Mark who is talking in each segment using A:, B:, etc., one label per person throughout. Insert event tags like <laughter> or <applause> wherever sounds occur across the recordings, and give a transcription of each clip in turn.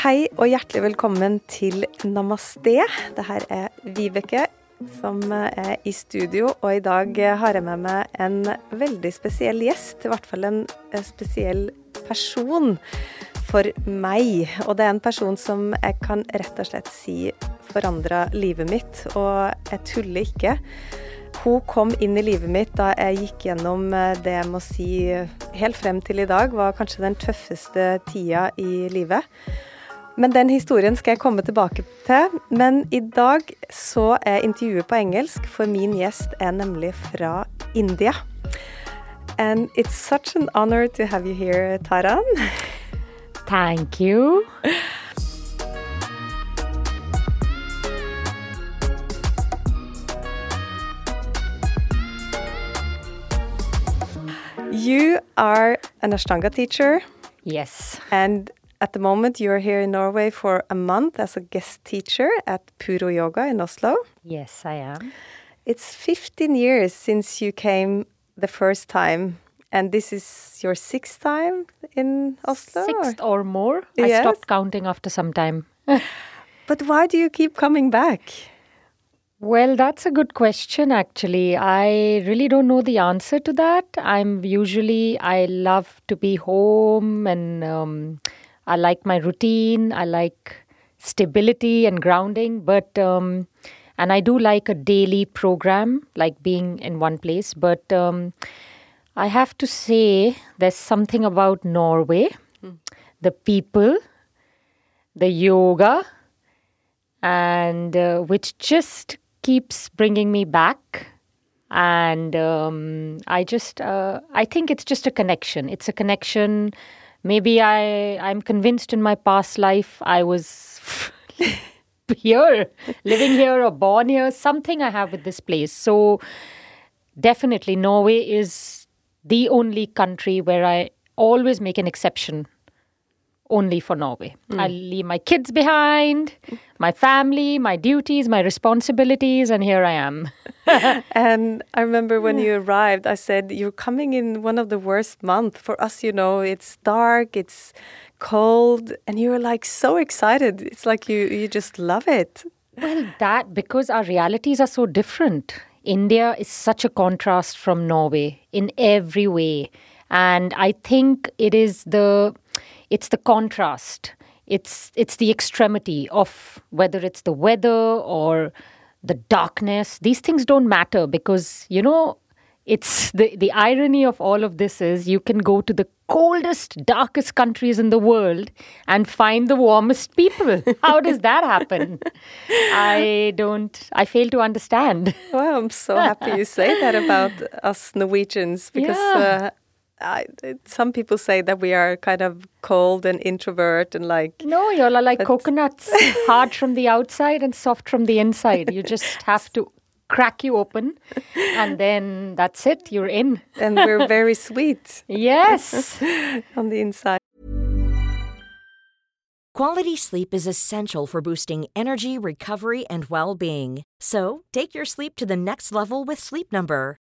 A: Hei og hjertelig velkommen til Namaste. Det her er Vibeke som er i studio, og i dag har jeg med meg en veldig spesiell gjest. I hvert fall en spesiell person for meg. Og det er en person som jeg kan rett og slett si forandra livet mitt, og jeg tuller ikke. Hun kom inn i livet mitt da jeg gikk gjennom det jeg må si helt frem til i dag var kanskje den tøffeste tida i livet. Men den historien skal jeg komme tilbake til. Men i dag så er intervjuet på engelsk, for min gjest er nemlig fra India. And it's such an honor to have you here, Taran.
B: Thank you.
A: You are an Ashtanga teacher.
B: Yes.
A: And at the moment, you're here in Norway for a month as a guest teacher at Puro Yoga in Oslo.
B: Yes, I am.
A: It's 15 years since you came the first time, and this is your sixth time in Oslo?
B: Sixth or more.
A: Yes.
B: I stopped counting after some time. <laughs>
A: But why do you keep coming back?
B: Well, that's a good question, actually. I really don't know the answer to that. I'm usually, I love to be home and um, I like my routine. I like stability and grounding, but, um, and I do like a daily program, like being in one place. But um, I have to say, there's something about Norway, the people, the yoga, and uh, which just keeps bringing me back and um, i just uh, i think it's just a connection it's a connection maybe i i'm convinced in my past life i was <laughs> here living here or born here something i have with this place. So definitely norway is the only country where i always make an exception only for Norway. Mm. I leave my kids behind, my family, my duties, my responsibilities, and here I am. <laughs>
A: And I remember when you arrived, I said, You're coming in one of the worst months. For us, you know, it's dark, it's cold, and you were like so excited. It's like you, you just love it.
B: well, that because our realities are so different. India is such a contrast from Norway in every way. And I think it is the it's the contrast. It's it's the extremity of whether it's the weather or the darkness. These things don't matter because you know it's the the irony of all of this is you can go to the coldest darkest countries in the world and find the warmest people <laughs> how does that happen i don't i fail to understand
A: Well, I'm so happy you say that about us Norwegians because
B: Yeah.
A: uh, I, some people say that we are kind of cold and introvert and like
B: no y'all are like
A: That's-
B: coconuts <laughs> hard from the outside and soft from the inside you just have to crack you open and then that's it you're in
A: and we're very sweet
B: yes <laughs>
A: on the inside.
C: Quality sleep is essential for boosting energy, recovery, and well being. So, take your sleep to the next level with Sleep Number.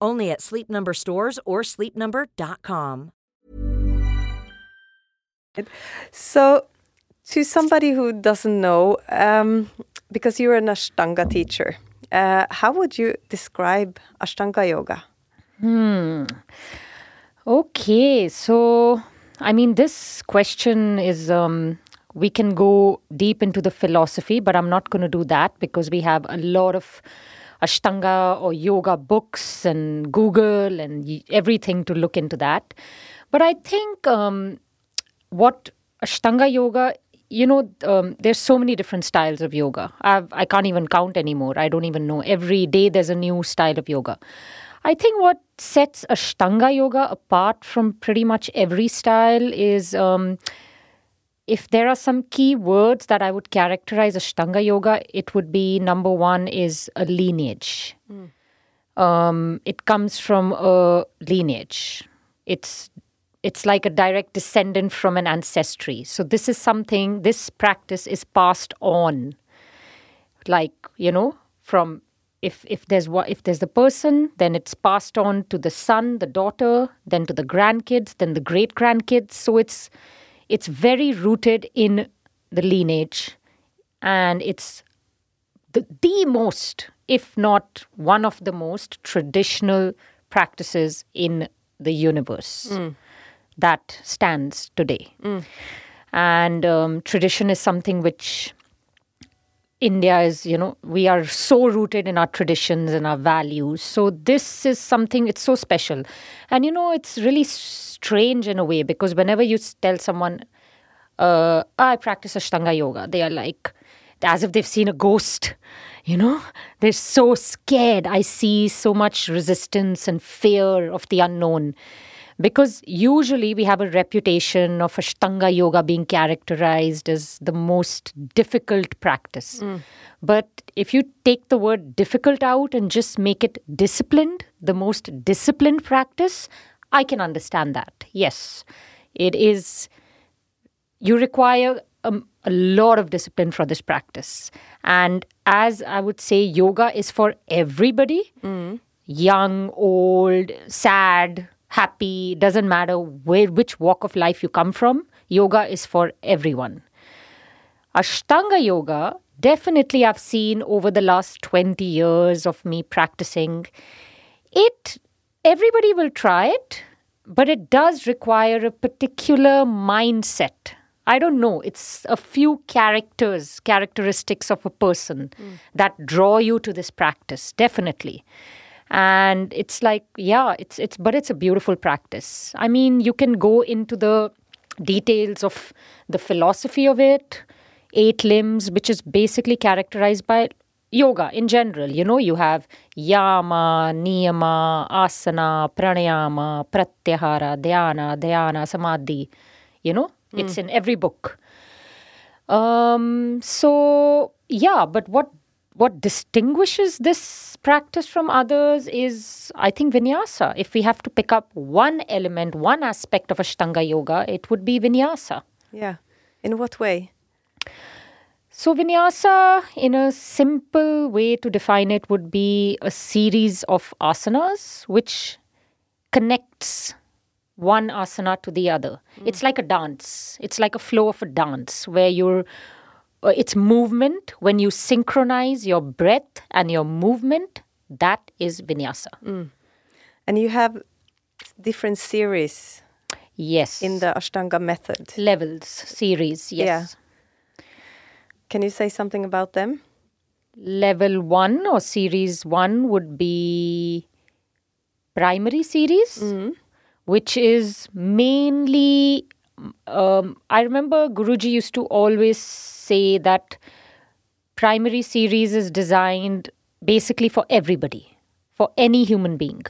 C: Only at Sleep Number stores or sleepnumber.com.
A: So, to somebody who doesn't know, um, because you're an Ashtanga teacher, uh, how would you describe Ashtanga yoga? Hmm.
B: Okay, so I mean, this question is um, we can go deep into the philosophy, but I'm not going to do that because we have a lot of Ashtanga or yoga books and Google and everything to look into that. But I think um, what Ashtanga yoga, you know, um, there's so many different styles of yoga. I've, I can't even count anymore. I don't even know. Every day there's a new style of yoga. I think what sets Ashtanga yoga apart from pretty much every style is um, if there are some key words that I would characterize Ashtanga Yoga, it would be number one is a lineage. Um, it comes from a lineage. It's it's like a direct descendant from an ancestry. So this is something. This practice is passed on, like you know, from if if there's if there's the person, then it's passed on to the son, the daughter, then to the grandkids, then the great grandkids. So it's it's very rooted in the lineage, and it's the, the most, if not one of the most traditional practices in the universe that stands today. And um, tradition is something which India is, you know, we are so rooted in our traditions and our values. So this is something, it's so special. And, you know, it's really strange in a way because whenever you tell someone, uh, I practice Ashtanga yoga, they are like, as if they've seen a ghost, you know? They're so scared. I see so much resistance and fear of the unknown. Because usually we have a reputation of Ashtanga yoga being characterized as the most difficult practice. But if you take the word difficult out and just make it disciplined, the most disciplined practice, I can understand that. Yes, it is you require um, a lot of discipline for this practice. And as I would say, yoga is for everybody young, old, sad, happy, doesn't matter where, which walk of life you come from. Yoga is for everyone. Ashtanga yoga, definitely, I've seen over the last 20 years of me practicing, it, everybody will try it, but it does require a particular mindset. I don't know, it's a few characters, characteristics of a person hmm. that draw you to this practice, definitely. And it's like, yeah, it's it's but it's a beautiful practice. I mean, you can go into the details of the philosophy of it, eight limbs, which is basically characterized by yoga in general. You know, you have yama, niyama, asana, pranayama, pratyahara, dharana, dhyana, samadhi. You know, it's in every book. Um, so yeah, but what what distinguishes this practice from others is, I think, vinyasa. If we have to pick up one element, one aspect of Ashtanga yoga, it would be vinyasa.
A: Yeah. In what way?
B: So, vinyasa, in a simple way to define it, would be a series of asanas which connects one asana to the other. Hmm. It's like a dance, it's like a flow of a dance where you're it's movement when you synchronize your breath and your movement that is vinyasa mm.
A: And you have different series
B: yes
A: in the Ashtanga method.
B: levels series yes
A: Yeah. Can you say something about them?
B: level 1 or series 1 would be primary series mm. which is mainly um, i remember guruji used to always say that primary series is designed basically for everybody for any human being.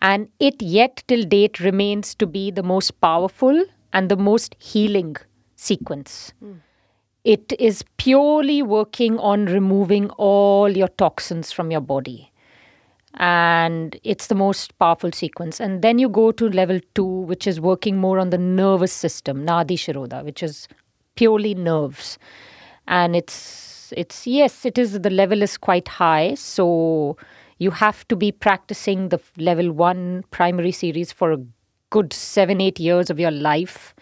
B: And it yet till date remains to be the most powerful and the most healing sequence. It is purely working on removing all your toxins from your body. And it's the most powerful sequence. And then you go to level two, which is working more on the nervous system, Nadi Shodhana, which is purely nerves. And it's, it's yes, it is, the level is quite high. So you have to be practicing the level one primary series for a good seven, eight years of your life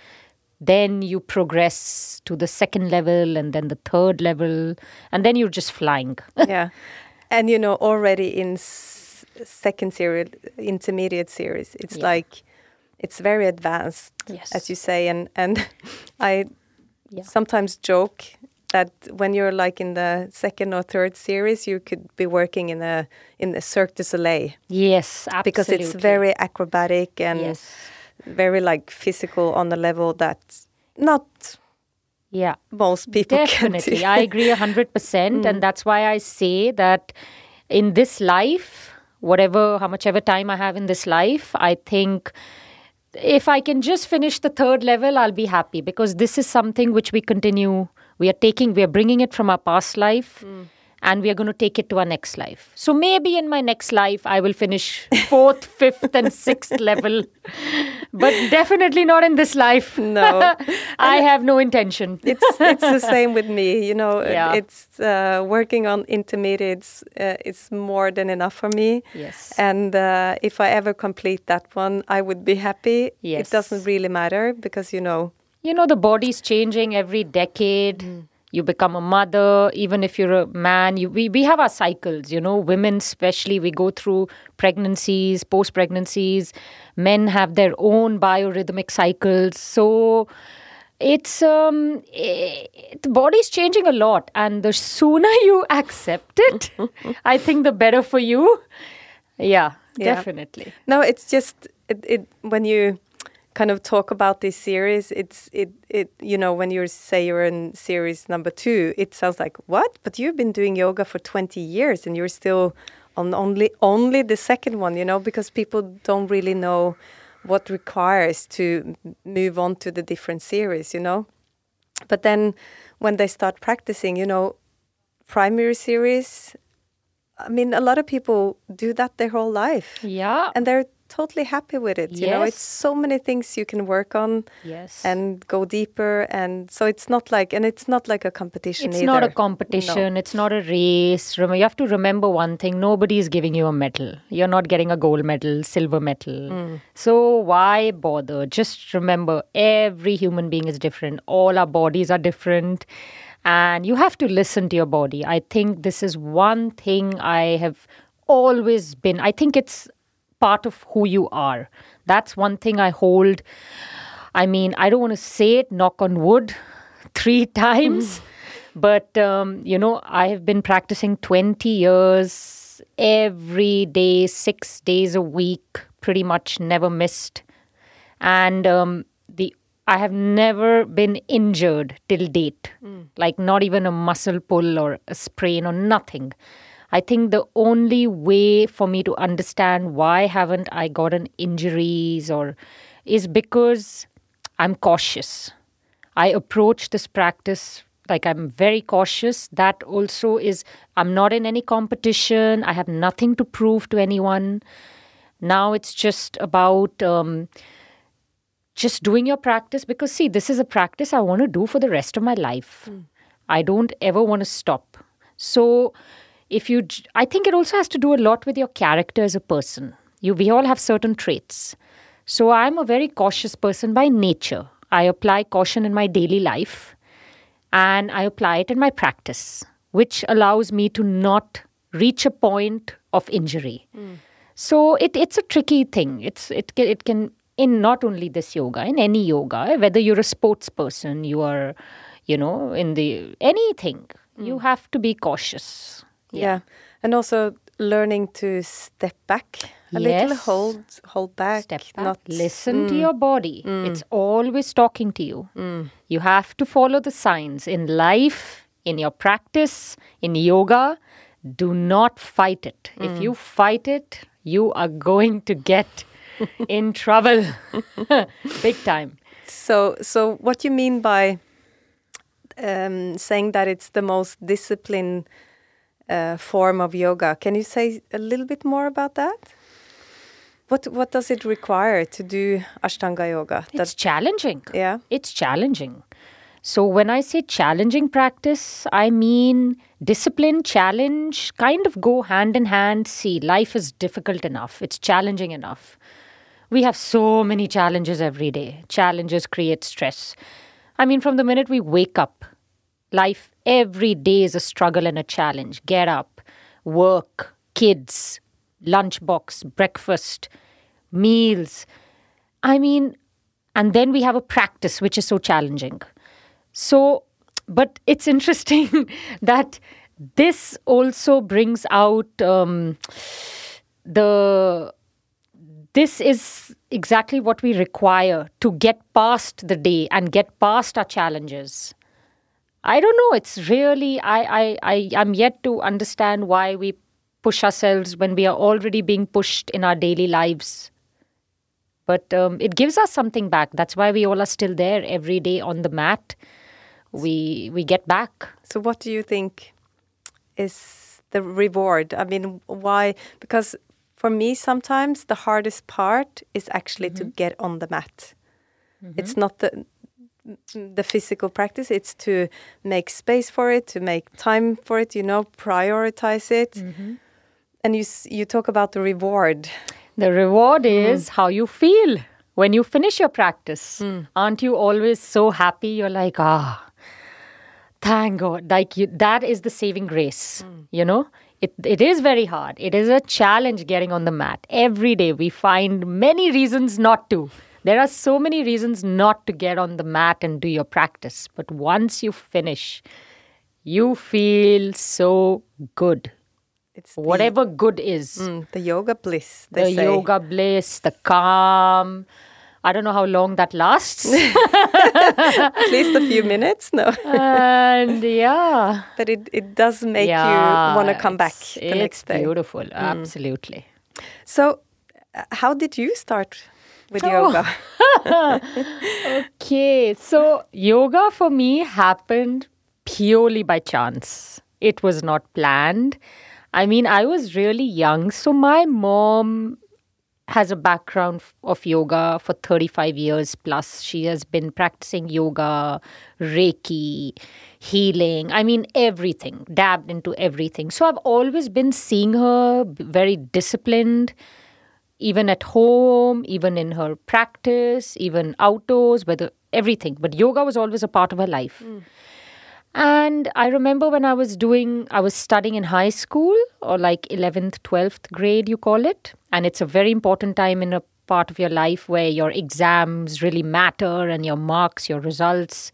B: then you progress to the second level and then the third level and then you're just flying <laughs>
A: yeah. And you know, already in second series, intermediate series, it's
B: Yeah.
A: like it's very advanced,
B: Yes.
A: as you say. And and <laughs> I
B: Yeah.
A: sometimes joke that when you're like in the second or third series, you could be working in a in a Cirque du Soleil
B: yes absolutely
A: because it's very acrobatic and
B: yes
A: very like physical on the level that not
B: yeah
A: most people
B: definitely i agree 100% <laughs>
A: Mm.
B: and that's why i say that in this life whatever how much ever time i have in this life i think if I can just finish the third level, I'll be happy because this is something which we continue. We are taking, we are bringing it from our past life. Mm and we are going to take it to our next life. So maybe in my next life, I will finish fourth, <laughs> fifth, and sixth level, but definitely not in this life.
A: No, <laughs>
B: I have no intention. <laughs>
A: it's it's the same with me. You know, yeah. it's uh, working on intermediates. Uh, it's more than enough for me.
B: Yes,
A: and uh, if I ever complete that one, I would be happy. Yes. it doesn't really matter because you know.
B: You know, the body's changing every decade. Mm you become a mother even if you're a man you, we, we have our cycles you know women especially we go through pregnancies post pregnancies men have their own biorhythmic cycles. So it's um it, the body's changing a lot and the sooner you <laughs> accept it i think the better for you. Yeah, yeah. definitely.
A: No it's just it, it when you kind of talk about this series, it's it it you know when you say you're in series number two, it sounds like what? But you've been doing yoga for 20 years and you're still on only only the second one, you know, because people don't really know what requires to move on to the different series, you know. But then when they start practicing, you know, primary series I mean, a lot of people do that their whole life.
B: Yeah.
A: And they're totally happy with it. You know, it's so many things you can work on.
B: Yes.
A: And go deeper, and so it's not like, and it's not like a competition.
B: It's
A: either.
B: not a competition. No. It's not a race. You have to remember one thing: nobody is giving you a medal. You're not getting a gold medal, silver medal. Mm. So why bother? Just remember, every human being is different. All our bodies are different and you have to listen to your body. I think this is one thing I have always been. I think it's part of who you are. That's one thing I hold. I mean, I don't want to say it, knock on wood, <laughs> three times, mm. but um, you know, I have been practicing 20 years, every day, six days a week, pretty much never missed. And um, the I have never been injured till date, mm. like not even a muscle pull or a sprain or nothing. I think the only way for me to understand why haven't I gotten injuries or is because I'm cautious. I approach this practice like I'm very cautious. That also is I'm not in any competition. I have nothing to prove to anyone. Now it's just about um, just doing your practice because see, this is a practice I want to do for the rest of my life. Mm. I don't ever want to stop. So if you i think it also has to do a lot with your character as a person. You we all have certain traits. So i'm a very cautious person by nature. I apply caution in my daily life and i apply it in my practice which allows me to not reach a point of injury. Mm. so it, it's a tricky thing. It's it, it can in not only this yoga in any yoga whether you're a sports person you are you know in the anything mm. you have to be cautious
A: yeah. yeah. And also learning to step back a yes. little, hold hold back.
B: Step back. Not, Listen mm, to your body. Mm. It's always talking to you. Mm. You have to follow the signs in life, in your practice, in yoga. Do not fight it. If mm. you fight it, you are going to get <laughs> in trouble <laughs> big time.
A: So, so what you mean by um, saying that it's the most disciplined uh, form of yoga. Can you say a little bit more about that? What what does it require to do Ashtanga yoga?
B: It's challenging.
A: Yeah,
B: it's challenging. So when I say challenging practice, I mean discipline, challenge, kind of go hand in hand. See, life is difficult enough. It's challenging enough. We have so many challenges every day. Challenges create stress. I mean, from the minute we wake up, life every day is a struggle and a challenge. Get up, work, kids, lunchbox, breakfast, meals. I mean, and then we have a practice which is so challenging. So, but it's interesting <laughs> that this also brings out um, the. This is exactly what we require to get past the day and get past our challenges. I don't know. It's really I I I am yet to understand why we push ourselves when we are already being pushed in our daily lives. but um, it gives us something back. That's why we all are still there every day on the mat. We we get back.
A: So, what do you think is the reward? I mean, why? Because for me, sometimes the hardest part is actually to get on the mat. It's not the the physical practice it's to make space for it to make time for it you know prioritize it mm-hmm. and you you talk about the reward
B: The reward mm-hmm. is how you feel when you finish your practice. Mm. Aren't you always so happy? You're like, ah, thank God. Like you, that is the saving grace. Mm. You know, it it is very hard. It is a challenge getting on the mat every day. We find many reasons not to. There are so many reasons not to get on the mat and do your practice. But once you finish, you feel so good.
A: it's the-
B: Whatever good is
A: mm, the yoga bliss
B: the
A: say
B: yoga bliss, the calm. I don't know how long that lasts. <laughs>
A: at least a few minutes no
B: and yeah.
A: but it, it does make
B: yeah,
A: you want to come back the
B: it's
A: next day Mm.
B: beautiful. Absolutely.
A: so uh, how did you start with
B: Oh.
A: yoga <laughs>
B: Okay, so yoga for me happened purely by chance. It was not planned. I mean, I was really young, so my mom has a background of yoga for 35 years plus. She has been practicing yoga, Reiki, healing. I mean, everything, dabbed into everything. So I've always been seeing her very disciplined, even at home, even in her practice, even outdoors, whether everything. But yoga was always a part of her life. Hmm. And I remember when I was doing, I was studying in high school or like 11th, 12th grade, you call it. And it's a very important time in a part of your life where your exams really matter and your marks, your results.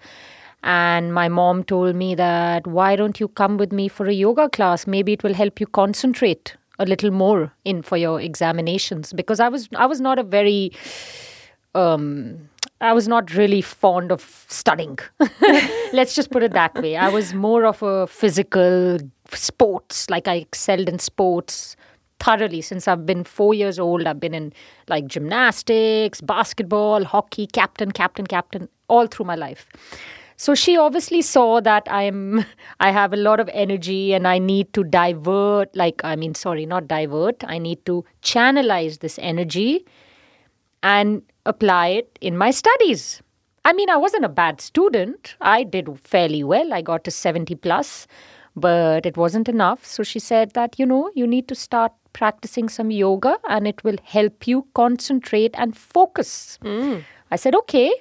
B: And my mom told me that, why don't you come with me for a yoga class? Maybe it will help you concentrate a little more in for your examinations because I was I was not a very um, I was not really fond of studying. <laughs> Let's just put it that way. I was more of a physical sports, like I excelled in sports thoroughly since I've been four years old. I've been in like gymnastics, basketball, hockey, captain, captain, captain, all through my life. So she obviously saw that I'm <laughs> I have a lot of energy and I need to divert like I mean sorry not divert I need to channelize this energy and apply it in my studies. I mean, I wasn't a bad student. I did fairly well. I got to 70 plus, but it wasn't enough. So she said that, you know, you need to start practicing some yoga and it will help you concentrate and focus. Mm. I said, okay.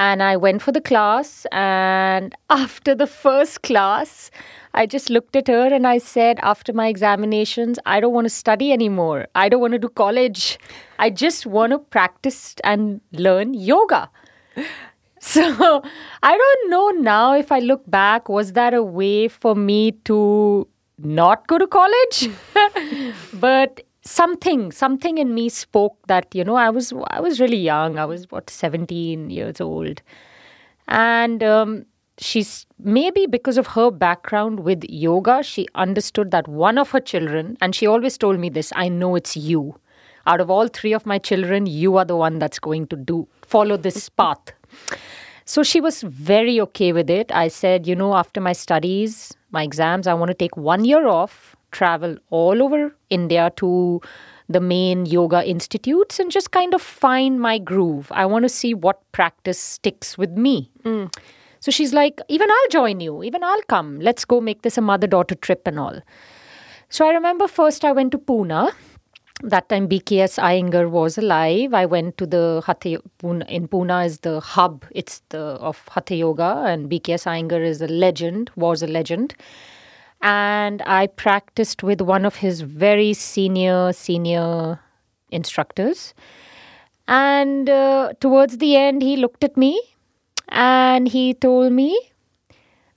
B: And I went for the class. And <laughs> after the first class, I just looked at her and I said, after my examinations, I don't want to study anymore. I don't want to do college. I just want to practice and learn yoga. <laughs> So I don't know now if I look back, was that a way for me to not go to college? <laughs> but something something in me spoke that you know i was i was really young. I was what 17 years old. And um, she's maybe because of her background with yoga she understood that one of her children and she always told me this i know it's you. Out of all three of my children you are the one that's going to do follow this <laughs> path. So she was very okay with it. I said you know after my studies my exams i want to take one year off travel all over india to the main yoga institutes and just kind of find my groove i want to see what practice sticks with me mm. so she's like, even I'll join you, even I'll come. Let's go make this a mother daughter trip and all. So I remember first I went to Pune. That time BKS Iyengar was alive. I went to the Hatha Pune, in Pune is the hub. It's the of Hatha Yoga, and BKS Iyengar is a legend. Was a legend, and I practiced with one of his very senior senior instructors. And uh, towards the end, he looked at me and he told me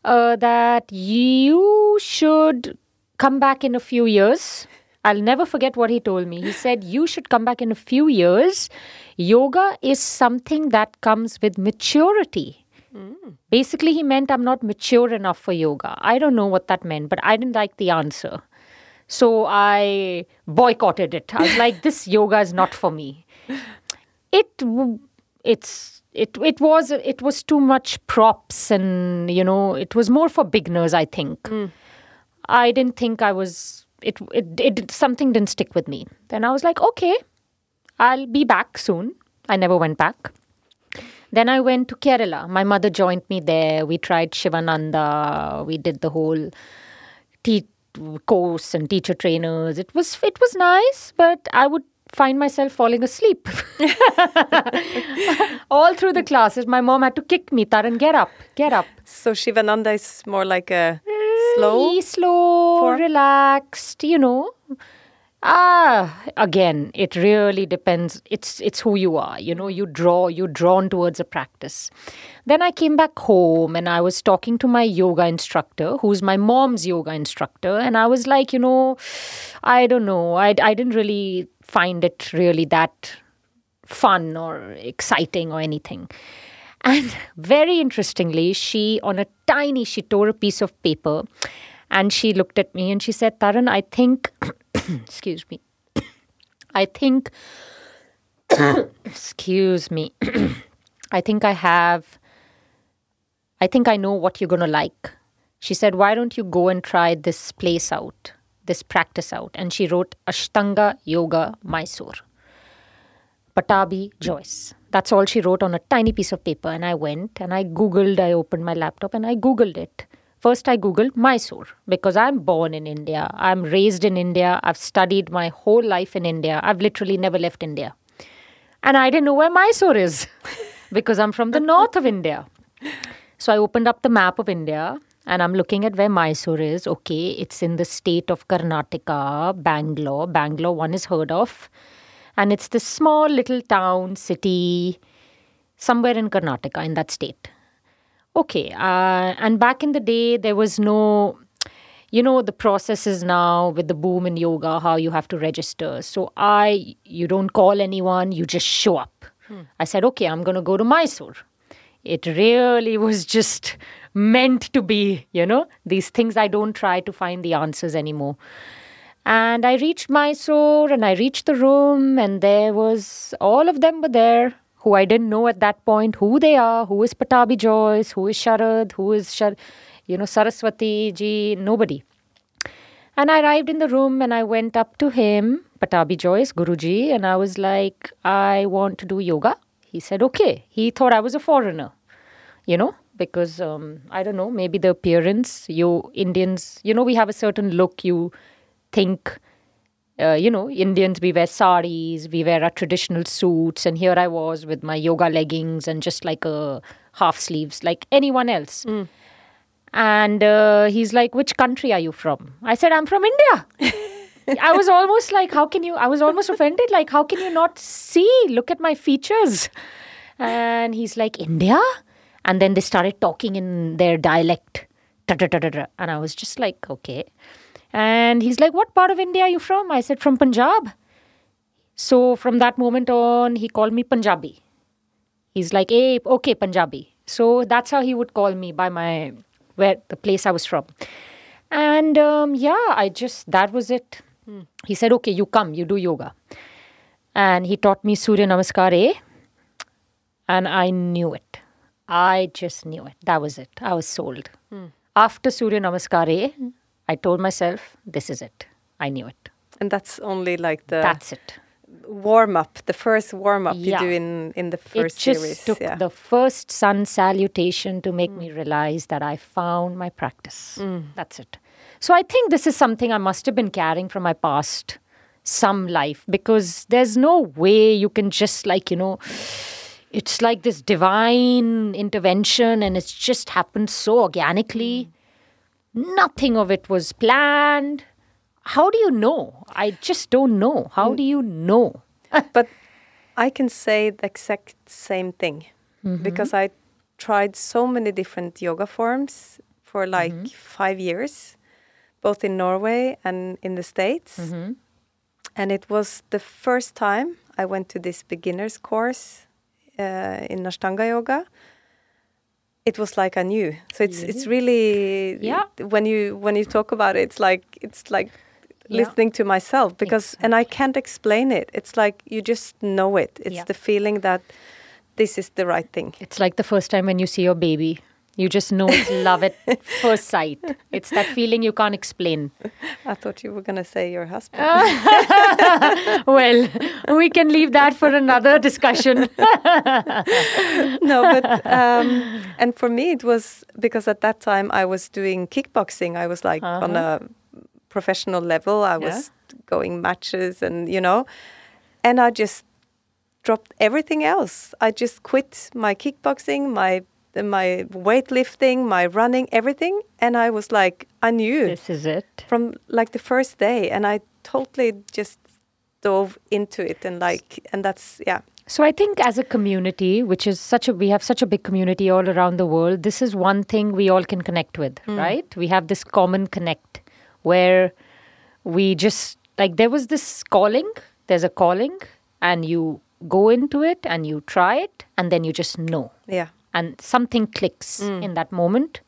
B: uh, that you should come back in a few years. I'll never forget what he told me. He said, You should come back in a few years. Yoga is something that comes with maturity. Basically, he meant I'm not mature enough for yoga. I don't know what that meant, but I didn't like the answer. So I boycotted it. I was like, This <laughs> yoga is not for me. it it's it it was it was too much props and you know it was more for beginners i think mm. i didn't think i was it, it it something didn't stick with me then i was like okay i'll be back soon i never went back then i went to kerala my mother joined me there we tried shivananda we did the whole te- course and teacher trainers it was it was nice but i would find myself falling asleep <laughs> all through the classes. My mom had to kick me, Taran, get up, get up.
A: So Shivananda is more like a slow,
B: slow, relaxed, you know. Ah, again, it really depends. It's it's who you are. You know, you draw, you're drawn towards a practice. Then I came back home and I was talking to my yoga instructor, who's my mom's yoga instructor, and I was like, you know, I don't know, I I didn't really find it really that fun or exciting or anything. And <laughs> very interestingly, she, on a tiny, she tore a piece of paper and she looked at me and she said, Taran, I think, <coughs> excuse me, <coughs> I think, <coughs> excuse me, I think I have, I think I know what you're going to like. She said, Why don't you go and try this place out? this practice out and she wrote Ashtanga Yoga Mysore. Pattabhi Jois. That's all she wrote on a tiny piece of paper. And I went and I Googled, I opened my laptop and I Googled it. First, I Googled Mysore because I'm born in India. I'm raised in India. I've studied my whole life in India. I've literally never left India. And I didn't know where Mysore is <laughs> because I'm from the north of India. So I opened up the map of India and I'm looking at where Mysore is. Okay, it's in the state of Karnataka, Bangalore. Bangalore, one is heard of. And it's this small little town, city, somewhere in Karnataka, in that state. Okay, uh, and back in the day, there was no, you know, the process is now with the boom in yoga, how you have to register. So I, you don't call anyone, you just show up. Hmm. I said, okay, I'm going to go to Mysore. It really <laughs> was just meant to be, you know, these things I don't try to find the answers anymore. And I reached Mysore and I reached the room, and there was all of them were there who I didn't know at that point who they are, who is Pattabhi Jois, who is Sharath, who is Shar, you know, Saraswati ji, nobody. And I arrived in the room and I went up to him, Pattabhi Jois, Guruji, and I was like, I want to do yoga. He said, okay. He thought I was a foreigner, you know, because um, I don't know, maybe the appearance. You Indians, you know, we have a certain look. You think, uh, you know, Indians we wear saris, we wear our traditional suits, and here I was with my yoga leggings and just like a half sleeves, like anyone else. Mm. And uh, he's like, "Which country are you from?" I said, "I'm from India." <laughs> I was almost like, "How can you?" I was almost offended. Like, how can you not see? Look at my features. And he's like, "India." and then they started talking in their dialect and i was just like okay and he's like what part of india are you from i said from punjab so from that moment on he called me punjabi he's like hey okay punjabi so that's how he would call me by my where the place i was from and um, yeah i just that was it hmm. he said okay you come you do yoga and he taught me surya namaskar A. and i knew it I just knew it. That was it. I was sold. Hmm. After Surya Namaskar, I told myself, this is it. I knew it.
A: And that's only like the
B: that's it
A: warm up, the first warm up yeah. you do in in the first
B: it just
A: series.
B: Took yeah. the first sun salutation to make mm. me realize that I found my practice. Mm. That's it. So I think this is something I must have been carrying from my past, some life, because there's no way you can just like you know it's like this divine intervention and it's just happened so organically. Nothing of it was planned. How do you know? I just don't know. How mm. do you know? <laughs>
A: but I can say the exact same thing mm-hmm. because I tried so many different yoga forms for like mm-hmm. five years, both in Norway and in the States. Mm-hmm. And it was the first time I went to this beginner's course uh, in Ashtanga yoga, it was like I knew. So it's it's really
B: yeah.
A: When you when you talk about it, it's like it's like
B: Yeah.
A: listening to myself because and I can't explain it. It's like you just know it. It's
B: Yeah.
A: the feeling that this is the right thing.
B: It's like the first time when you see your baby. You just know it's love at <laughs> first sight. It's that feeling you can't explain.
A: I thought you were going to say your husband. <laughs>
B: Well, we can leave that for another discussion. <laughs>
A: no, but um, and for me it was because at that time I was doing kickboxing. I was like on a professional level. I was going matches, and you know, and I just dropped everything else. I just quit my kickboxing, my my weightlifting, my running, everything, and I was like, I knew
B: this is it.
A: from like the first day, and I totally just dove into it, and like, and that's yeah.
B: So I think as a community, which is such a we have such a big community all around the world, this is one thing we all can connect with, mm. right? We have this common connect where we just like there was this calling, there's a calling and you go into it and you try it and then you just know.
A: Yeah.
B: And something clicks in that moment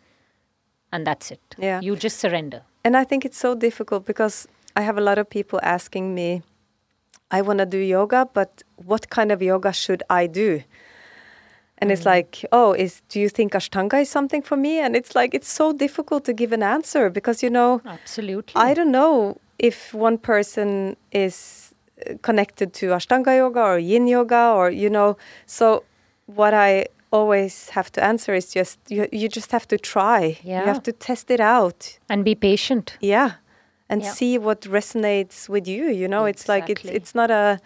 B: and that's it.
A: Yeah.
B: You just surrender.
A: And I think it's so difficult because I have a lot of people asking me, I want to do yoga, but what kind of yoga should I do? And it's like, oh, is do you think Ashtanga is something for me? And it's like it's so difficult to give an answer because you know,
B: Absolutely.
A: I don't know if one person is uh, connected to Ashtanga yoga or Yin yoga or you know. So what I always have to answer is just you. You just have to try. You have to test it out.
B: and be patient.
A: Yeah, and
B: Yeah.
A: see what resonates with you. You know, it's like it's it's not a,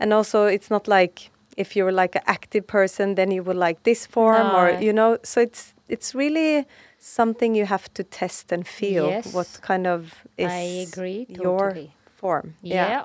A: and also it's not like if you're like an active person, then you would like this form or you know. So it's it's really something you have to test and feel
B: Yes.
A: what kind of is
B: I agree
A: your
B: totally.
A: form.
B: yeah.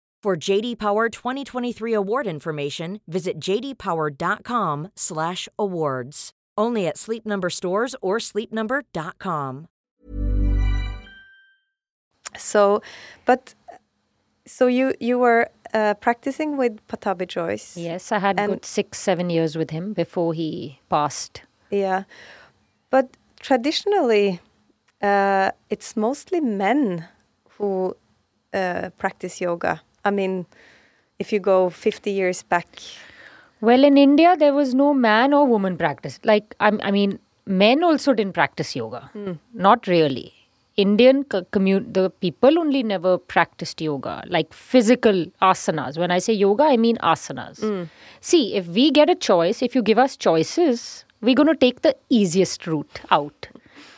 C: For JD Power 2023 award information, visit jdpower.com/awards. Only at Sleep Number stores or sleepnumber.com.
A: So, but so you you were uh, practicing with Pattabhi Jois.
B: Yes, I had good six, seven years with him before he passed.
A: Yeah, but traditionally, uh, it's mostly men who uh, practice yoga. I mean, if you go 50 years back,
B: Well, in India, there was no man or woman practice. Like, I, I mean, men also didn't practice yoga. Hmm. Not really. Indian co- commu- the people only never practiced yoga, like physical asanas. When I say yoga, I mean asanas. Hmm. See, if we get a choice, if you give us choices, we're going to take the easiest route out.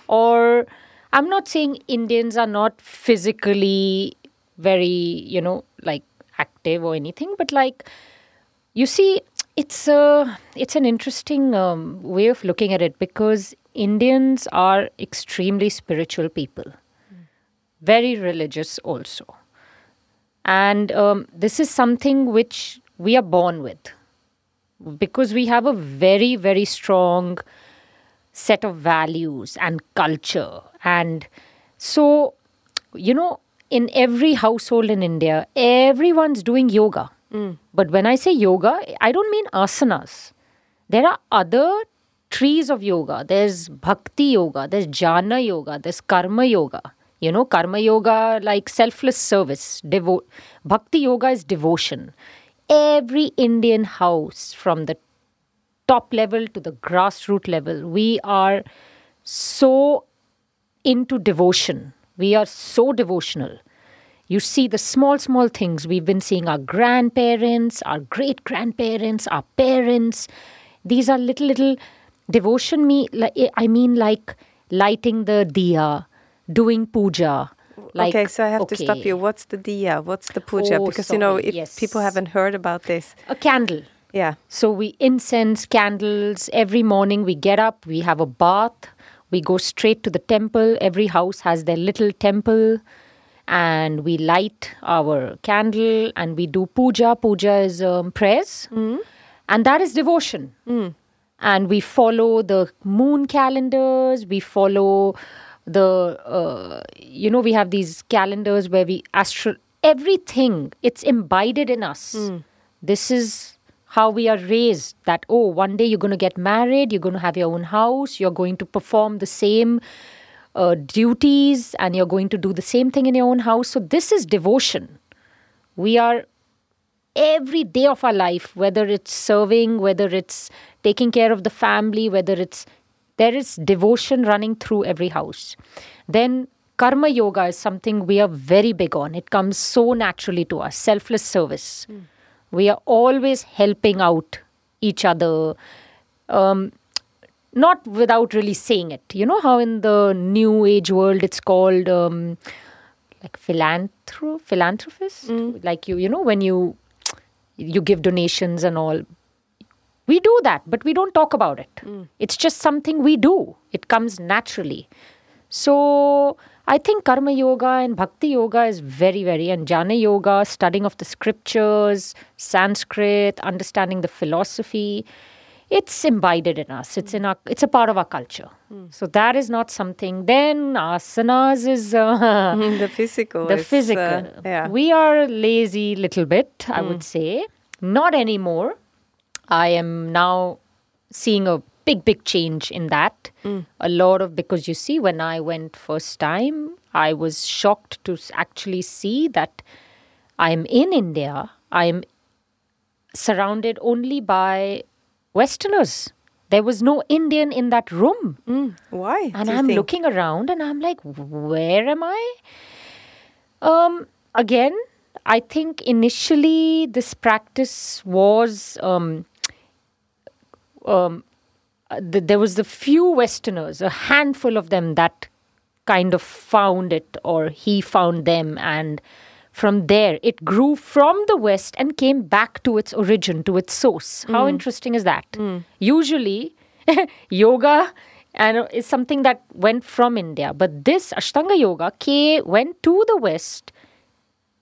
B: Or, I'm not saying Indians are not physically very, you know, like active or anything, but like, you see, it's a it's an interesting um, way of looking at it because Indians are extremely spiritual people, very religious also, and um, this is something which we are born with. Because we have a very very strong set of values and culture. And so you know in every household in india everyone's doing yoga. Hmm. But when i say yoga i don't mean asanas. There are other trees of yoga. There's bhakti yoga there's jnana yoga there's karma yoga. You know karma yoga like selfless service devo- bhakti yoga is devotion. Every indian house from the top level to the grassroots level we are so into devotion. We are so devotional. You see the small, small things. We've been seeing our grandparents, our great grandparents, our parents. These are little, little devotion. Me, eh, I mean, like lighting the diya, doing puja. Like,
A: okay, so I have to stop
B: okay,
A: you. What's the diya? What's the puja?
B: Oh,
A: because you know, if
B: yes.
A: people haven't heard about this,
B: A candle.
A: yeah,
B: So we incense candles every morning. We get up, we have a bath, We go straight to the temple. Every house has their little temple. And we light our candle and we do puja. Puja is um, prayers. And that is devotion. And we follow the moon calendars. We follow the, uh, you know, we have these calendars where we astro everything. It's imbibed in us. This is how we are raised that oh one day you're going to get married you're going to have your own house you're going to perform the same uh, duties and you're going to do the same thing in your own house. So this is devotion. We are every day of our life whether it's serving whether it's taking care of the family whether it's there is devotion running through every house. Then karma yoga is something we are very big on. It comes so naturally to us. Selfless service we are always helping out each other um, not without really saying it. You know how in the new age world it's called um, like philanthrop philanthropist? Like you you know when you you give donations and all. We do that but we don't talk about it. It's just something we do. It comes naturally. So I think karma yoga and bhakti yoga is very, very, and jnana yoga, studying of the scriptures, Sanskrit, understanding the philosophy, it's imbibed in us. It's in our, it's a part of our culture. So that is not something. Then asanas is uh, <laughs>
A: the physical.
B: the
A: uh,
B: physical.
A: yeah.
B: We are lazy little bit, I would say. Not anymore. I am now seeing a big, big change in that. A lot of because you see, when I went first time, I was shocked to actually see that I'm in India. I'm surrounded only by Westerners. There was no Indian in that room.
A: Mm, Why?
B: And I'm
A: think?
B: looking around and I'm like, where am I? Um, again, I think initially this practice was um, um, uh, th- there was a few Westerners, a handful of them that kind of found it or he found them and from there it grew from the west and came back to its origin to its source. How hmm. interesting is that? Hmm. Usually <laughs> yoga and is something that went from india but this ashtanga yoga came, went to the west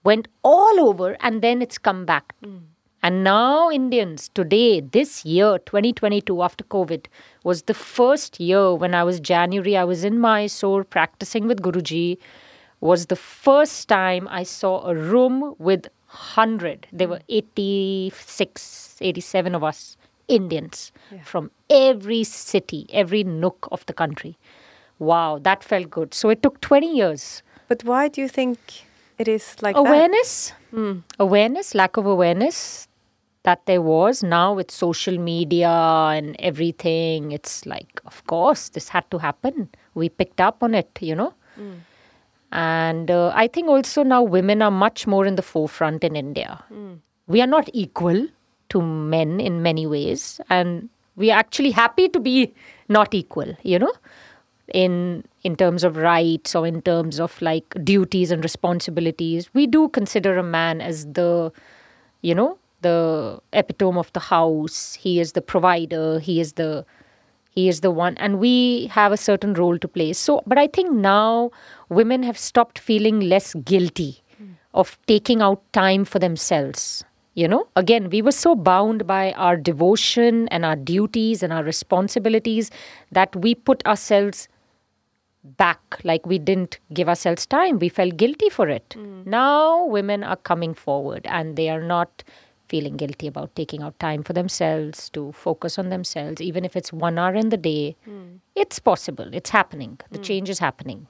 B: went all over and then it's come back. Hmm. And now, Indians, today, this year, 2022, after COVID, was the first year when I was January, I was in Mysore practicing with Guruji, was the first time I saw a room with 100. There were 86, 87 of us, Indians, from every city, every nook of the country. Wow, that felt good. So it took 20 years
A: But why do you think it is like that?
B: awareness hmm. awareness lack of awareness that there was. Now with social media and everything it's like of course this had to happen. We picked up on it you know? And uh, i think also now women are much more in the forefront in india. We are not equal to men in many ways and we are actually happy to be not equal you know? In in terms of rights or in terms of like duties and responsibilities. We do consider a man as the you know the epitome of the house. He is the provider. He is the he is the one. And we have a certain role to play. So but i think now women have stopped feeling less guilty hmm. of taking out time for themselves. You know again we were so bound by our devotion and our duties and our responsibilities that we put ourselves back. Like we didn't give ourselves time. We felt guilty for it. Hmm. Now women are coming forward and they are not feeling guilty about taking out time for themselves to focus on themselves even if it's 1 hour in the day hmm. it's possible it's happening the hmm. change is happening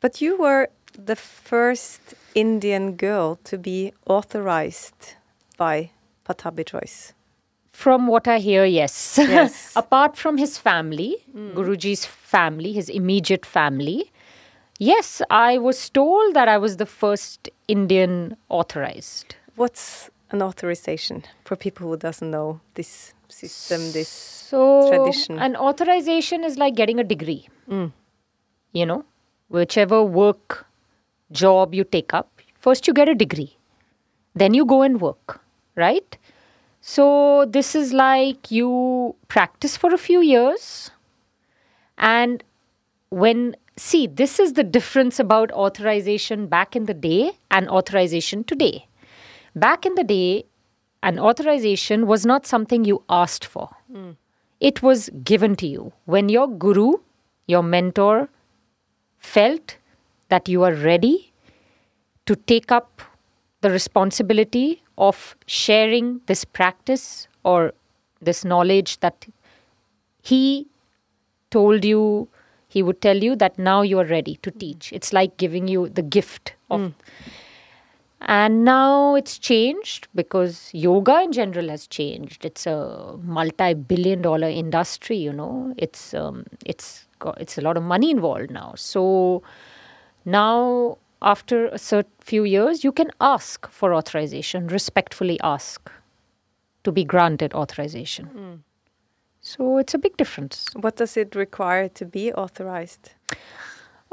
A: But you were the first Indian girl to be authorized by Pattabhi Jois.
B: From what I hear, yes.
A: Yes. <laughs>
B: Apart from his family, hmm. Guruji's family, his immediate family, yes, I was told that I was the first Indian authorized.
A: What's an authorization for people who doesn't know this system, this
B: So,
A: Tradition.
B: an authorization is like getting a degree. Mm. You know, whichever work, job you take up, first you get a degree, then you go and work, right? So, this is like you practice for a few years, and when see this is the difference about authorization back in the day and authorization today back in the day an authorization was not something you asked for. It was given to you. When your guru your mentor felt that you are ready to take up the responsibility of sharing this practice or this knowledge that he told you he would tell you that now you are ready to teach. It's like giving you the gift of hmm. And now it's changed because yoga in general has changed. It's a multi-billion dollar industry you know. It's um, it's got, it's a lot of money involved now. So now after a certain few years you can ask for authorization respectfully ask to be granted authorization. So it's a big difference.
A: What does it require to be authorized?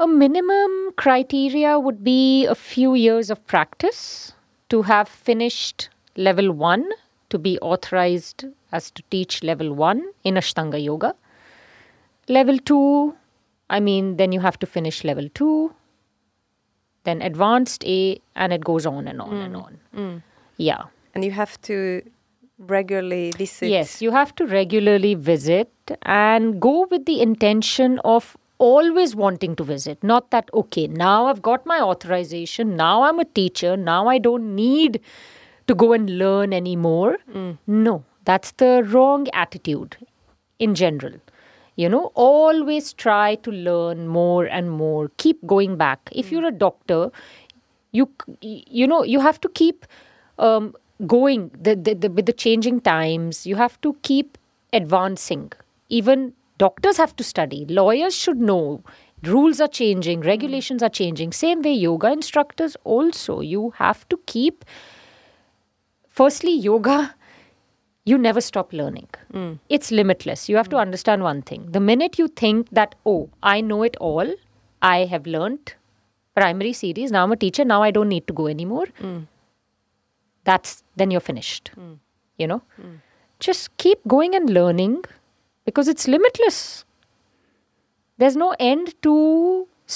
B: A minimum criteria would be a few years of practice to have finished level 1 to be authorized as to teach level 1 in ashtanga yoga. Level 2 i mean then you have to finish level 2 then advanced a and it goes on and on and mm. on. Mm. Yeah.
A: And you have to regularly visit.
B: Yes, you have to regularly visit and go with the intention of always wanting to visit. Not that, okay, now I've got my authorization, now I'm a teacher, now I don't need to go and learn anymore. No, that's the wrong attitude in general. You know, always try to learn more and more. Keep going back. If you're a doctor, you you know you have to keep um, going the, the, the, with the changing times you have to keep advancing even doctors have to study. Lawyers should know. Rules are changing. Hmm. Regulations are changing. Same way yoga instructors also. You have to keep firstly yoga you never stop learning. Hmm. It's limitless. You have to hmm. understand one thing. The minute you think that oh i know it all i have learnt primary series now i'm a teacher now i don't need to go anymore that's then you're finished. You know? Just keep going and learning because it's limitless there's no end to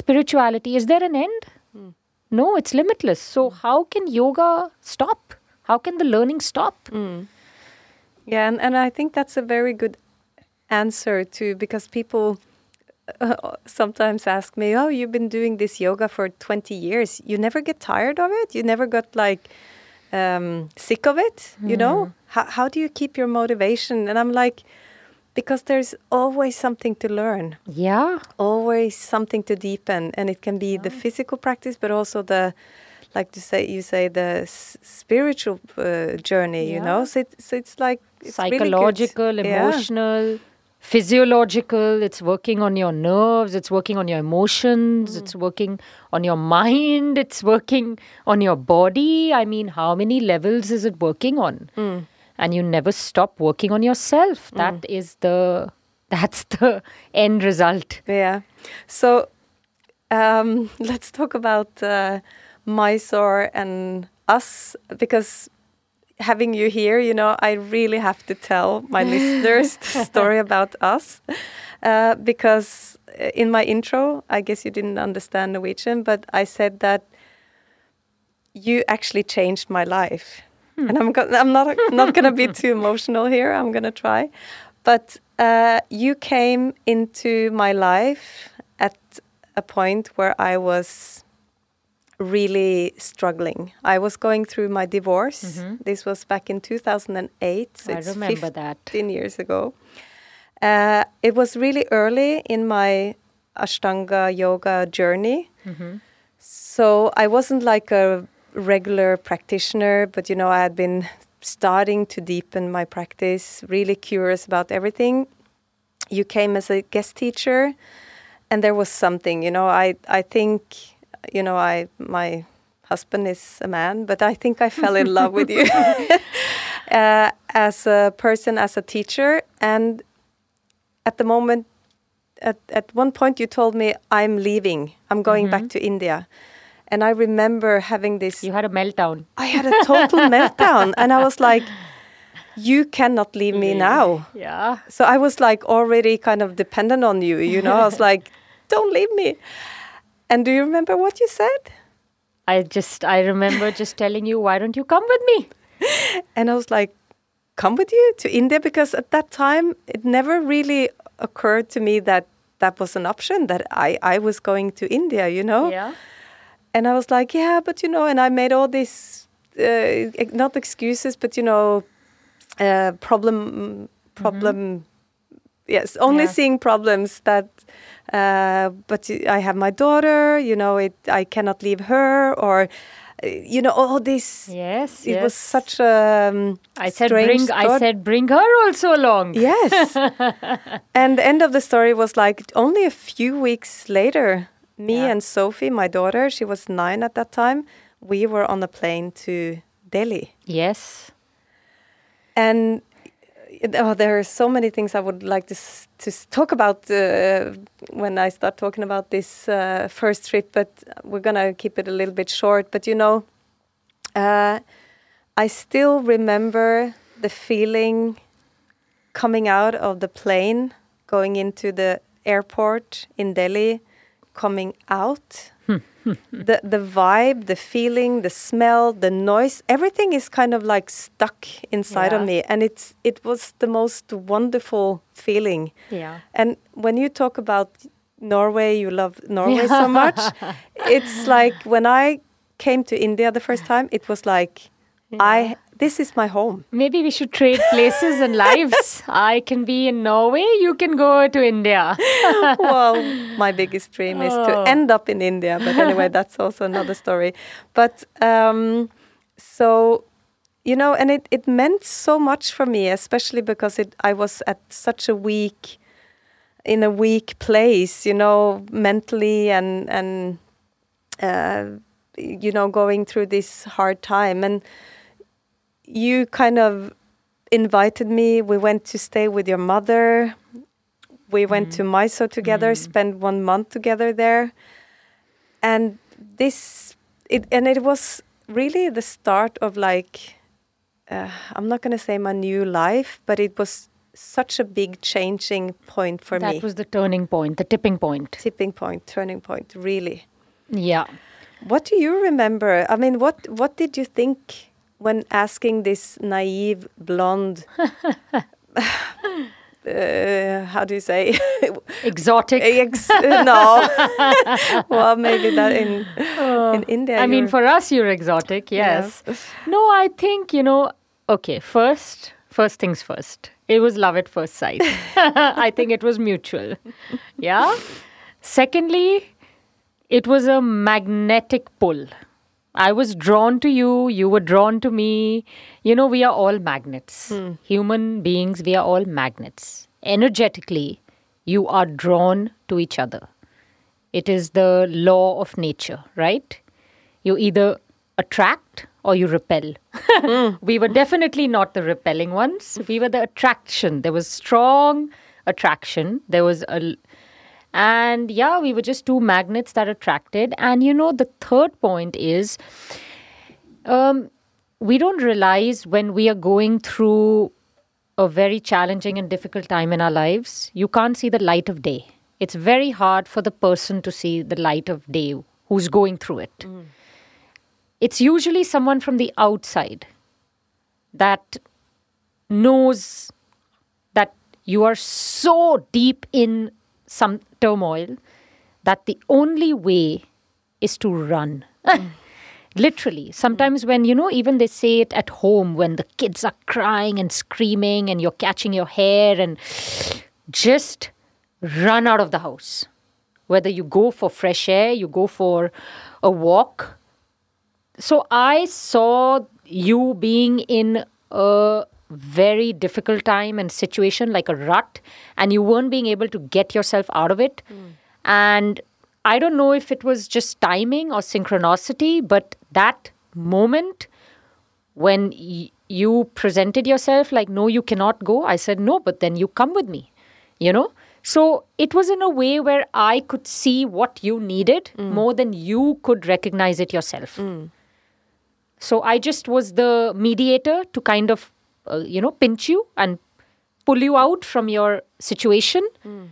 B: spirituality is there an end no it's limitless so how can yoga stop how can the learning stop
A: Yeah, and, and I think that's a very good answer to because people uh, sometimes ask me, "Oh, you've been doing this yoga for 20 years. You never get tired of it? You never got like um, sick of it? You know? How how do you keep your motivation?" And I'm like, because there's always something to learn,
B: yeah.
A: Always something to deepen, and it can be the physical practice, but also the like to say you say the s- spiritual uh, journey. You know, so it, so it's like it's really
B: psychological,
A: Yeah.
B: emotional, physiological. It's working on your nerves, it's working on your emotions, it's working on your mind, it's working on your body. I mean, how many levels is it working on? And you never stop working on yourself. That is the that's the end result.
A: Yeah. So um, <laughs> let's talk about uh, Mysore and us because having you here, you know, I really have to tell my <laughs> listeners the story about us uh, because in my intro, I guess you didn't understand Norwegian, but I said that you actually changed my life. And I'm go- I'm not not going to be too <laughs> emotional here. I'm going to try, but uh, you came into my life at a point where I was really struggling. I was going through my divorce. This was back in 2008. So
B: I
A: it's
B: remember that.
A: 15 years ago. Uh, it was really early in my Ashtanga yoga journey. So I wasn't like a regular practitioner, but you know, I had been starting to deepen my practice, really curious about everything. You came as a guest teacher, and there was something, you know, I, I think, you know, I, my husband is a man, but I think I fell in love with you <laughs> <laughs> uh, as a person, as a teacher. And at the moment, at, at one point, you told me, I'm leaving, I'm going back to India. And I remember having this
B: You had a meltdown.
A: I had a total <laughs> meltdown and I was like, you cannot leave me mm. now.
B: Yeah.
A: So I was like already kind of dependent on you, you know. I was <laughs> like, don't leave me. And do you remember what you said?
B: I just, I remember just telling you, why don't you come with me? <laughs>
A: And I was like, come with you to India? Because at that time, it never really occurred to me that that was an option, that I, I was going to India, you know?
B: Yeah.
A: And I was like, yeah, but you know, and I made all these, uh, not excuses, but you know, uh, problem, problem, yes, only
B: Yeah.
A: seeing problems that, uh, but I have my daughter, you know, it, I cannot leave her, or, you know, all this.
B: Yes.
A: It
B: yes.
A: was such a um,
B: I said, bring, I said, bring her also along.
A: Yes. <laughs> and the end of the story was like only a few weeks later, me
B: Yeah.
A: and Sophie, my daughter, she was nine at that time, we were on a plane to Delhi.
B: Yes.
A: And oh, there are so many things I would like to, to talk about uh, when I start talking about this uh, first trip, but we're going to keep it a little bit short. But you know, uh, I still remember the feeling coming out of the plane, going into the airport in Delhi, coming out. the the vibe, the feeling, the smell, the noise, everything is kind of like stuck inside of me, and it's it was the most wonderful feeling.
B: Yeah.
A: And when you talk about Norway, you love Norway so <laughs> much. It's like when I came to India the first time, it was like I this is my home.
B: Maybe we should trade places and lives. <laughs> I can be in Norway, you can go to India. <laughs>
A: well, my biggest dream is to
B: Oh.
A: end up in India, but anyway, <laughs> that's also another story. But um, so, you know, and it, it meant so much for me, especially because it I was at such a weak, in a weak place, you know, mentally and and uh, you know going through this hard time and you kind of invited me we went to stay with your mother we went to Mysore together, spent one month together there, and this it and it was really the start of like uh, I'm not going to say my new life, but it was such a big changing point for
B: that
A: me, That
B: was the turning point, the tipping point.
A: tipping point, turning point, really.
B: Yeah.
A: What do you remember? I mean, what what did you think when asking this naive blonde? <laughs> uh, how do you say? <laughs>
B: Exotic. <laughs>
A: Ex- no. well, maybe that in in India.
B: I mean, for us, you're exotic, yes. No, I think, you know, okay, first, first things first. It was love at first sight. I think it was mutual. Yeah. Secondly, it was a magnetic pull. I was drawn to you, you were drawn to me. You know, we are all magnets. Hmm. Human beings, we are all magnets. Energetically, you are drawn to each other. It is the law of nature, right? You either attract or you repel. <laughs> Hmm. we were definitely not the repelling ones. We were the attraction. There was strong attraction. There was a and yeah, we were just two magnets that attracted. And you know, the third point is um, we don't realize when we are going through a very challenging and difficult time in our lives, you can't see the light of day. It's very hard for the person to see the light of day who's going through it. It's usually someone from the outside that knows that you are so deep in some turmoil that the only way is to run. <laughs> Literally. Sometimes, when you know, even they say it at home when the kids are crying and screaming and you're catching your hair and just run out of the house. Whether you go for fresh air, you go for a walk. So I saw you being in a very difficult time and situation like a rut, and you weren't being able to get yourself out of it. Hmm. And I don't know if it was just timing or synchronicity, but that moment when y- you presented yourself like, no, you cannot go, I said, no, but then you come with me, you know? So it was in a way where I could see what you needed hmm. more than you could recognize it yourself. Hmm. So I just was the mediator to kind of, uh, you know, pinch you and pull you out from your situation. Hmm.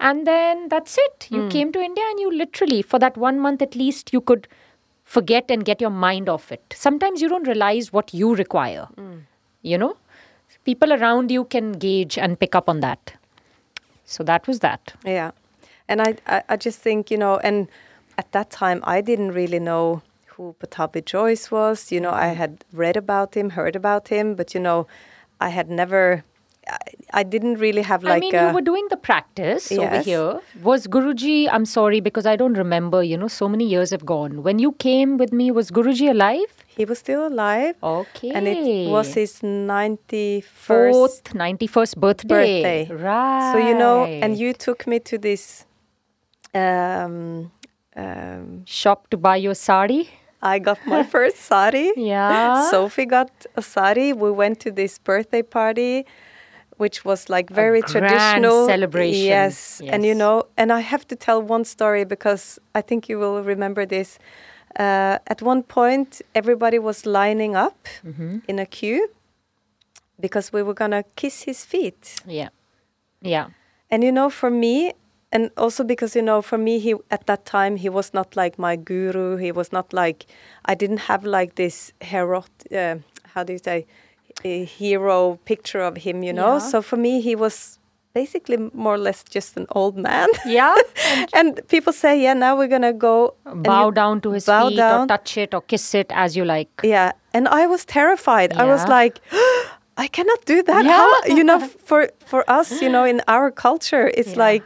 B: And then that's it. You hmm. came to India and you literally, for that one month at least, you could forget and get your mind off it. Sometimes you don't realize what you require. Hmm. You know? People around you can gauge and pick up on that. So that was that.
A: Yeah, and I, I, I just think you know, and at that time I didn't really know who Pattabhi Jois was. You know, I had read about him, heard about him, but you know, I had never. I, I didn't really have like
B: I mean,
A: a,
B: you were doing the practice over
A: Yes.
B: here. Was Guruji, I'm sorry because I don't remember, you know, so many years have gone. When you came with me, was Guruji alive?
A: he was still alive,
B: Okay.
A: and it was his ninety
B: fourth,
A: first
B: 91st birthday.
A: birthday.
B: Right.
A: So you know, and you took me to this. Um, um,
B: Shop to buy your sari.
A: I got my <laughs> first sari.
B: Yeah.
A: Sophie got a sari. We went to this birthday party, which was like very traditional
B: celebration.
A: Yes. and you know, and I have to tell one story because I think you will remember this. Uh, at one point, everybody was lining up
B: Mm-hmm.
A: in a queue because we were gonna kiss his feet.
B: Yeah. Yeah.
A: And you know, for me, and also because you know, for me, he at that time he was not like my guru. He was not like I didn't have like this hero. Uh, how do you say? A hero picture of him, you know.
B: Yeah.
A: So for me, he was basically more or less just an old man.
B: Yeah. <laughs>
A: and people say, yeah, now we're gonna go
B: bow down to his
A: bow
B: feet
A: down.
B: or touch it or kiss it as you like.
A: Yeah, and I was terrified. I was like, <gasps> I cannot do that.
B: Yeah.
A: How, <laughs> you know, <laughs> for for us, you know, in our culture, it's
B: Yeah.
A: like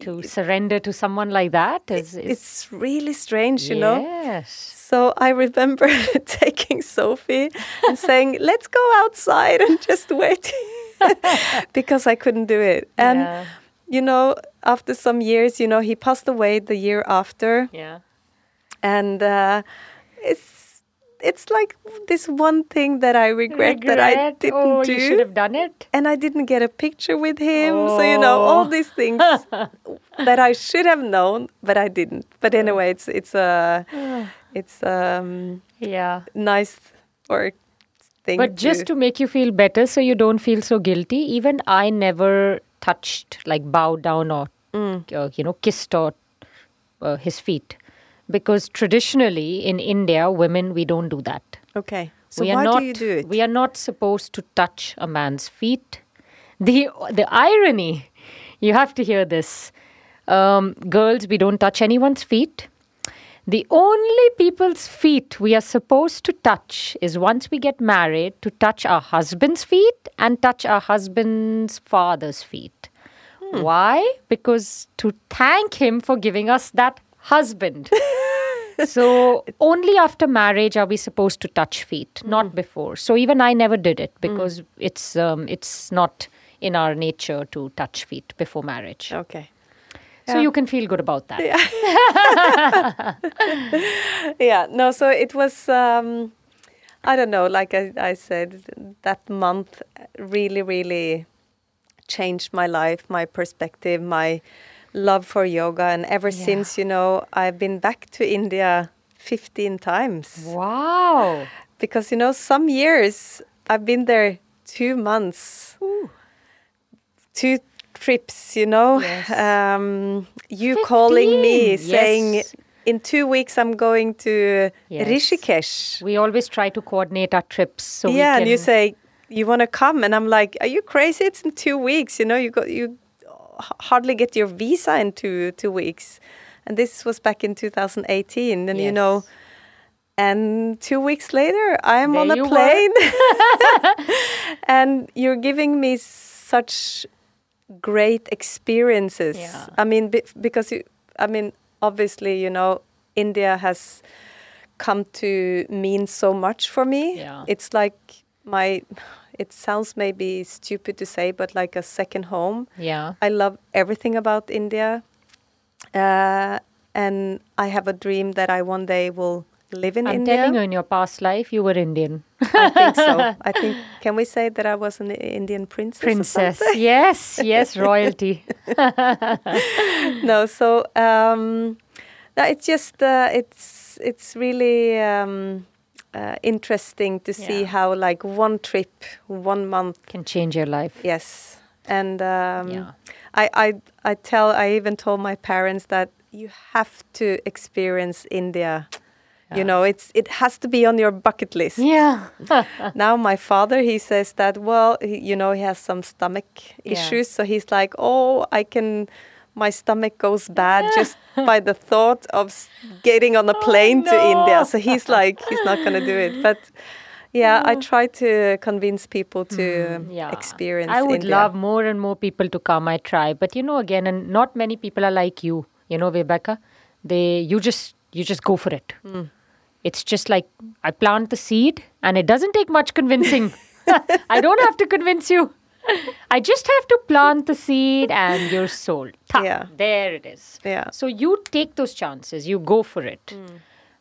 B: To surrender to someone like that is, is
A: it's really strange, you know.
B: Yes.
A: So I remember <laughs> taking Sophie and saying, <laughs> "Let's go outside and just wait," <laughs> because I couldn't do it. And
B: Yeah.
A: you know, after some years, you know, he passed away the year after,
B: Yeah.
A: and uh, it's it's like this one thing that I regret, that I didn't
B: oh,
A: do.
B: you should have done it.
A: and I didn't get a picture with him. So you know all
B: Oh.
A: these things <laughs> that I should have known, but I didn't. But anyway, it's it's a <sighs> it's um
B: Yeah.
A: nice or thing.
B: But just to make you feel better so you don't feel so guilty, even I never touched, like bowed down or,
A: Mm.
B: uh, you know, kissed or uh, his feet. Because traditionally in India, women, we don't do that.
A: okay. So
B: we are
A: why
B: not,
A: do you do it?
B: We are not supposed to touch a man's feet. The, the irony, you have to hear this. Um, girls, we don't touch anyone's feet. The only people's feet we are supposed to touch is once we get married to touch our husband's feet and touch our husband's father's feet.
A: Hmm.
B: Why? Because to thank him for giving us that husband. <laughs> so only after marriage are we supposed to touch feet,
A: Hmm.
B: not before. So even I never did it because it's um, it's not in our nature to touch feet before marriage.
A: okay.
B: So you can feel good about that. <laughs>
A: Yeah. No. So it was. Um, I don't know. Like I, I said, that month really, really changed my life, my perspective, my love for yoga, and ever
B: Yeah.
A: since, you know, I've been back to India 15 times.
B: Wow.
A: because you know some years I've been there two months, Ooh. two trips. You know,
B: Yes.
A: um, you calling me
B: 15,
A: saying in two weeks I'm going to
B: Yes.
A: Rishikesh.
B: We always try to coordinate our trips so
A: yeah, and you say you want to come, and I'm like, are you crazy? It's in two weeks. You know, you got you hardly get your visa in two two weeks, and this was back in 2018, and you know. And two weeks later, I'm
B: There
A: on a plane. <laughs> <laughs> and you're giving me such great experiences.
B: Yeah.
A: I mean, be, because, you, I mean, obviously, you know, India has come to mean so much for me.
B: Yeah.
A: It's like my, it sounds maybe stupid to say, but like a second home.
B: Yeah.
A: I love everything about India. Uh, and I have a dream that I one day will live in
B: I'm
A: India.
B: telling you, in your past life, you were Indian. <laughs>
A: I think so. <laughs> I think, can we say that I was an Indian princess?
B: Princess. <laughs> yes, yes, royalty.
A: no, so um, no, it's just, uh, it's, it's really um, uh, interesting to see
B: Yeah.
A: how like one trip, one month,
B: Can change your life.
A: yes. And um,
B: Yeah.
A: I, I I tell I even told my parents that you have to experience India. You know, it's it has to be on your bucket list.
B: Yeah. <laughs>
A: now my father he says that well he, you know he has some stomach
B: Yeah.
A: issues so he's like oh i can my stomach goes bad just by the thought of getting on a plane to
B: Oh, no.
A: india so he's like he's not going to do it but yeah i try to convince people to
B: Mm, yeah.
A: experience
B: I would
A: India.
B: love more and more people to come. I try, but you know, again, and not many people are like you. You know, Rebecca, they you just you just go for it.
A: Hmm.
B: It's just like I plant the seed, and it doesn't take much convincing. <laughs> I don't have to convince you. I just have to plant the seed, and you're sold. Ta,
A: Yeah.
B: there it is.
A: Yeah.
B: So you take those chances. You go for it.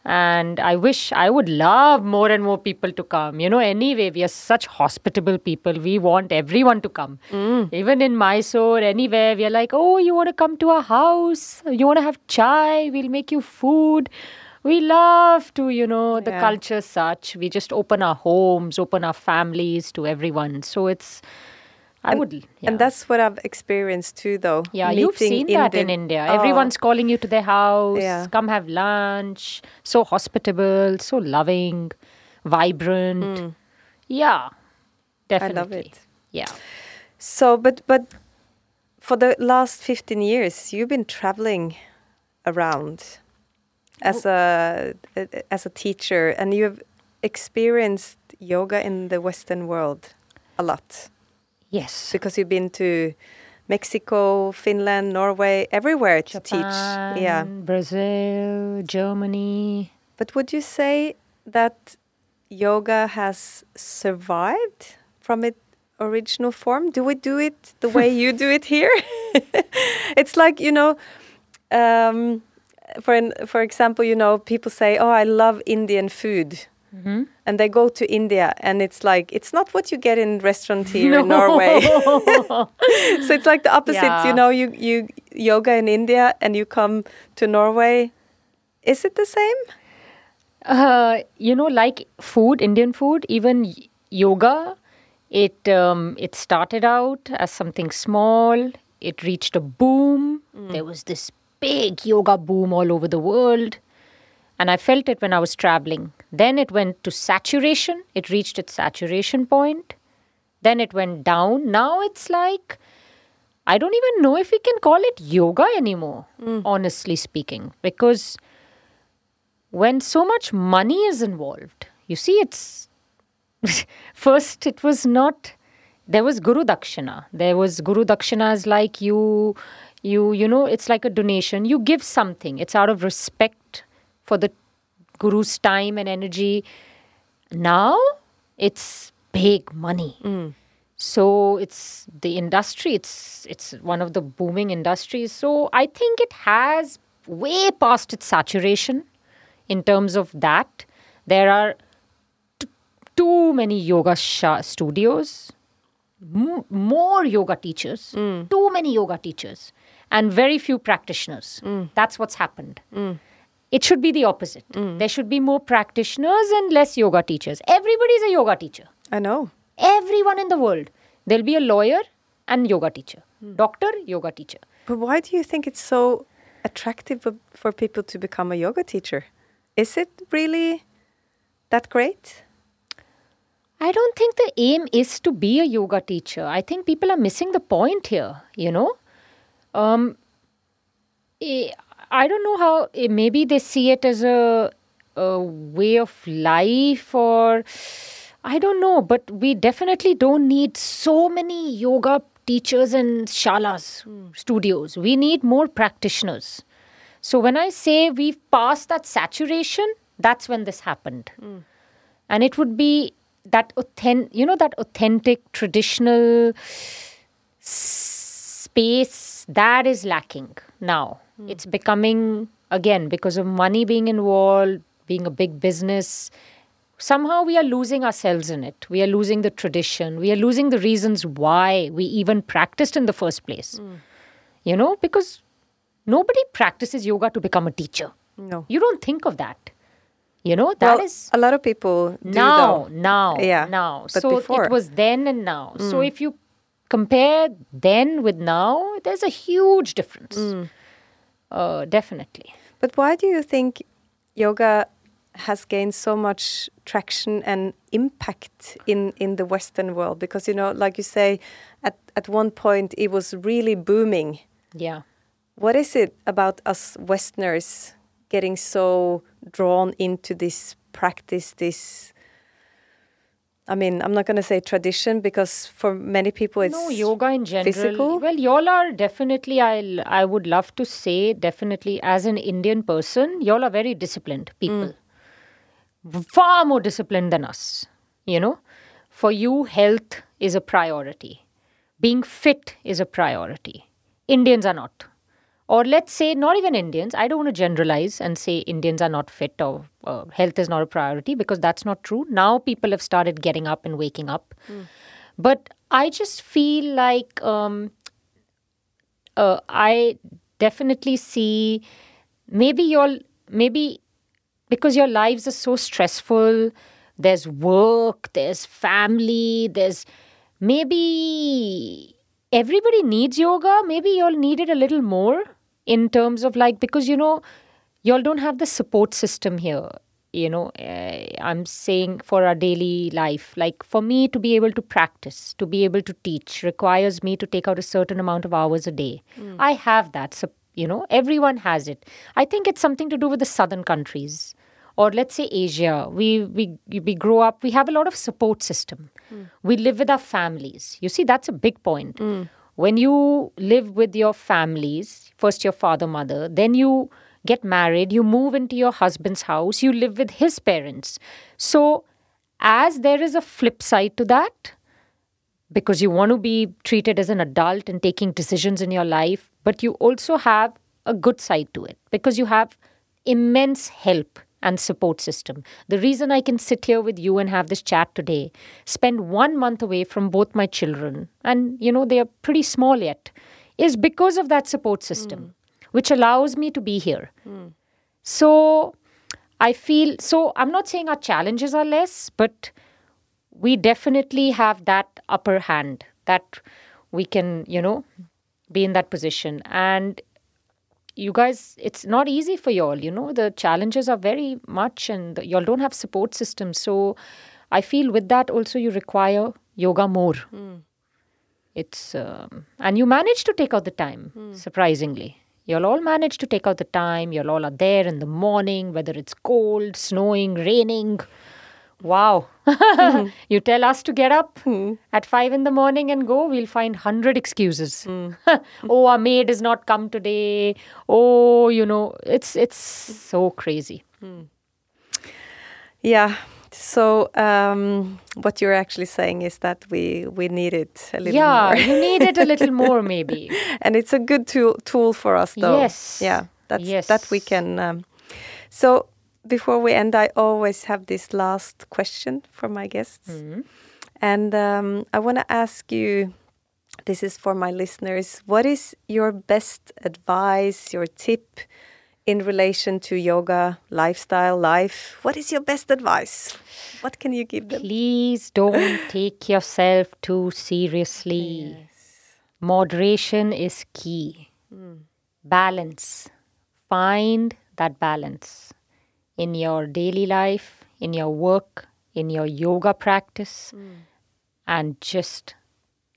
B: And I wish I would love more and more people to come. You know, anyway, we are such hospitable people. We want everyone to come. Even in Mysore, anywhere, we are like, oh, you want to come to our house? You want to have chai? We'll make you food. We love to, you know, the
A: Yeah.
B: culture such. We just open our homes, open our families to everyone. So it's, I would, yeah.
A: and that's what i've experienced too though
B: Yeah, you've seen that in India.
A: Oh,
B: Everyone's calling you to their house.
A: Yeah.
B: Come have lunch. So hospitable, so loving, vibrant. Yeah,
A: Hmm. i
B: definitely.
A: love it
B: Yeah.
A: So, but but for the last fifteen years, you've been traveling around as a as a teacher, and you've experienced yoga in the Western world a lot
B: Yes.
A: because you've been to Mexico, Finland, Norway, everywhere to teach. Yeah.
B: Brazil, Germany.
A: But would you say that yoga has survived from its original form? Do we do it the way you do it here? <laughs> it's like, you know, um, for, an, for example, you know, people say, oh, I love Indian food.
B: Mm-hmm.
A: And they go to India, and it's like it's not what you get in restaurant here in Norway. <laughs> <laughs> so it's like the opposite.
B: Yeah.
A: You know, you you yoga in India, and you come to Norway. Is it the same?
B: Uh, you know, like food, Indian food, even yoga, it um, it started out as something small. It reached a boom. There was this big yoga boom all over the world, and I felt it when I was traveling. Then it went to saturation. It reached its saturation point. Then it went down. Now it's like I don't even know if we can call it yoga anymore. Hmm. Honestly speaking, because when so much money is involved, you see, it's <laughs> first, it was not, there was Guru Dakshina. There was Guru Dakshina is like you, you, you know, it's like a donation. You give something, it's out of respect for the Guru's time and energy. Now it's big money. Mm. So it's the industry. It's it's one of the booming industries. So I think it has way past its saturation in terms of that. There are t- too many yoga sha- studios, m- more yoga teachers, mm. too many yoga teachers, and very few practitioners. Mm. That's what's happened. It should be the opposite. There should be more practitioners and less yoga teachers. Everybody's a yoga teacher
A: I know.
B: everyone in the world. There'll be a lawyer and yoga teacher, doctor, yoga teacher.
A: But why do you think it's so attractive for, for people to become a yoga teacher? Is it really that great?
B: I don't think the aim is to be a yoga teacher. I think people are missing the point here, you know? Um, eh, I don't know how, eh, maybe they see it as a, a way of life or I don't know, but we definitely don't need so many yoga teachers and shalas, studios. We need more practitioners. So when I say we've passed that saturation, that's when this happened. And it would be that authentic, you know, that authentic traditional space that is lacking now. Hmm. It's becoming again because of money being involved, being a big business. Somehow we are losing ourselves in it. We are losing the tradition. We are losing the reasons why we even practiced in the first place. Hmm. You know, because nobody practices yoga to become a teacher.
A: No.
B: You don't think of that. You know, that
A: well,
B: is
A: a lot of people do
B: now,
A: though.
B: now,
A: Yeah,
B: now.
A: but
B: so
A: before.
B: it was then and now. So hmm. if you compare then with now, there's a huge difference. Uh, definitely.
A: But why do you think yoga has gained so much traction and impact in in the Western world? Because you know, like you say, at at one point it was really booming.
B: Yeah.
A: What is it about us Westerners getting so drawn into this practice, this I mean, I'm not going to say tradition because for many people it's
B: no yoga in general.
A: physical.
B: Well, y'all are definitely. I I would love to say definitely as an Indian person, y'all are very disciplined mm. people, far more disciplined than us. You know, for you, health is a priority. Being fit is a priority. Indians are not. Or let's say, not even Indians. I don't want to generalize and say Indians are not fit or uh, health is not a priority because that's not true. Now people have started getting up and waking up. But I just feel like um, uh, I definitely see maybe your maybe because your lives are so stressful. There's work, there's family, there's maybe everybody needs yoga. Maybe y'all need it a little more in terms of like because you know y'all don't have the support system here you know uh, i'm saying for our daily life. Like for me to be able to practice to be able to teach requires me to take out a certain amount of hours a day. Hmm. I have that so you know everyone has it. I think it's something to do with the southern countries or let's say asia. We we we grow up we have a lot of support system. Hmm. We live with our families. You see that's a big point hmm. When you live with your families first your father mother then you get married you move into your husband's house you live with his parents. So as there is a flip side to that because you want to be treated as an adult and taking decisions in your life, but you also have a good side to it because you have immense help and support system. The reason I can sit here with you and have this chat today, spend one month away from both my children, and you know, they are pretty small yet, is because of that support system, hmm. which allows me to be here. Hmm. So I feel so. I'm not saying our challenges are less, but we definitely have that upper hand that we can, you know, be in that position. And you guys, it's not easy for y'all, you know, the challenges are very much, and y'all don't have support systems. So I feel with that also you require yoga more. It's, um, and you manage to take out the time, surprisingly. You'll all manage to take out the time. You'll all are there in the morning, whether it's cold, snowing, raining. Wow. <laughs> <laughs> you tell us to get up at five in the morning and go, we'll find 100 excuses. <laughs> oh, our maid has not come today. Oh, you know, it's it's so crazy.
A: Yeah. So um, what you're actually saying is that we we need it a little
B: yeah,
A: more,
B: you need it a little more, maybe.
A: and it's a good tool tool for us, though.
B: Yes.
A: Yeah. That's
B: Yes.
A: that we can. Um, so before we end, I always have this last question for my guests, and um, I want to ask you. This is for my listeners. What is your best advice, your tip in relation to yoga, lifestyle, life? What is your best advice? What can you give them?
B: Please don't <laughs> take yourself too seriously. Moderation is key. Balance. Find that balance in your daily life, in your work, in your yoga practice, hmm. and just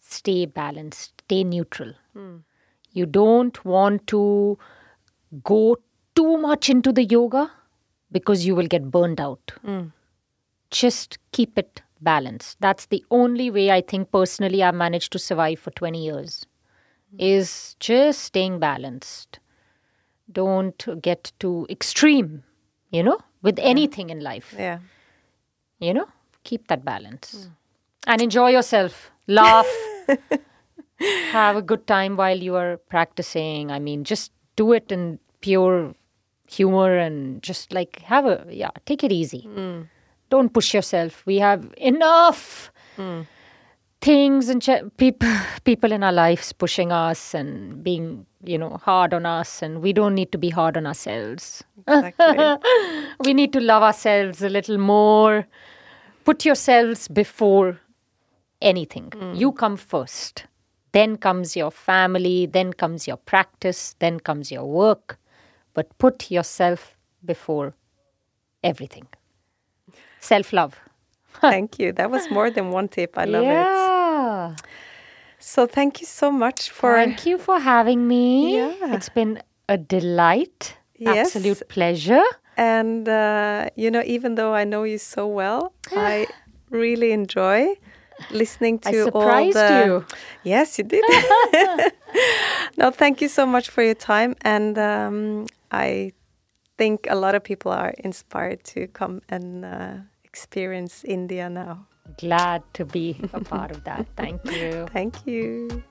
B: stay balanced, stay neutral. Hmm. You don't want to go too much into the yoga because you will get burned out. Hmm. Just keep it balanced. That's the only way i think personally i've managed to survive for 20 years is just staying balanced. Don't get too extreme you know with anything in life.
A: Yeah.
B: you know keep that balance. And enjoy yourself. Laugh. <laughs> Have a good time while you are practicing. I mean just do it in pure humor and just like have a yeah take it easy. Mm. Don't push yourself. We have enough mm. Things and ch- people <laughs> people in our lives pushing us and being you know hard on us and we don't need to be hard on ourselves
A: Exactly. <laughs>
B: we need to love ourselves a little more. Put yourselves before anything. Mm. You come first. Then comes your family, then comes your practice, then comes your work. But put yourself before everything. Self love. <laughs>
A: Thank you. That was more than one tip. I love it. So thank you so much for
B: Thank you for having me.
A: Yeah.
B: It's been a delight.
A: Yes.
B: Absolute pleasure.
A: and uh, you know even though I know you so well, <gasps> I really enjoy listening to
B: I
A: all
B: surprised
A: the
B: you.
A: Yes, you did. <laughs> <laughs> no, thank you so much for your time and um, I think a lot of people are inspired to come and uh, experience India now.
B: Glad to be a part of that. Thank you. <laughs>
A: Thank you.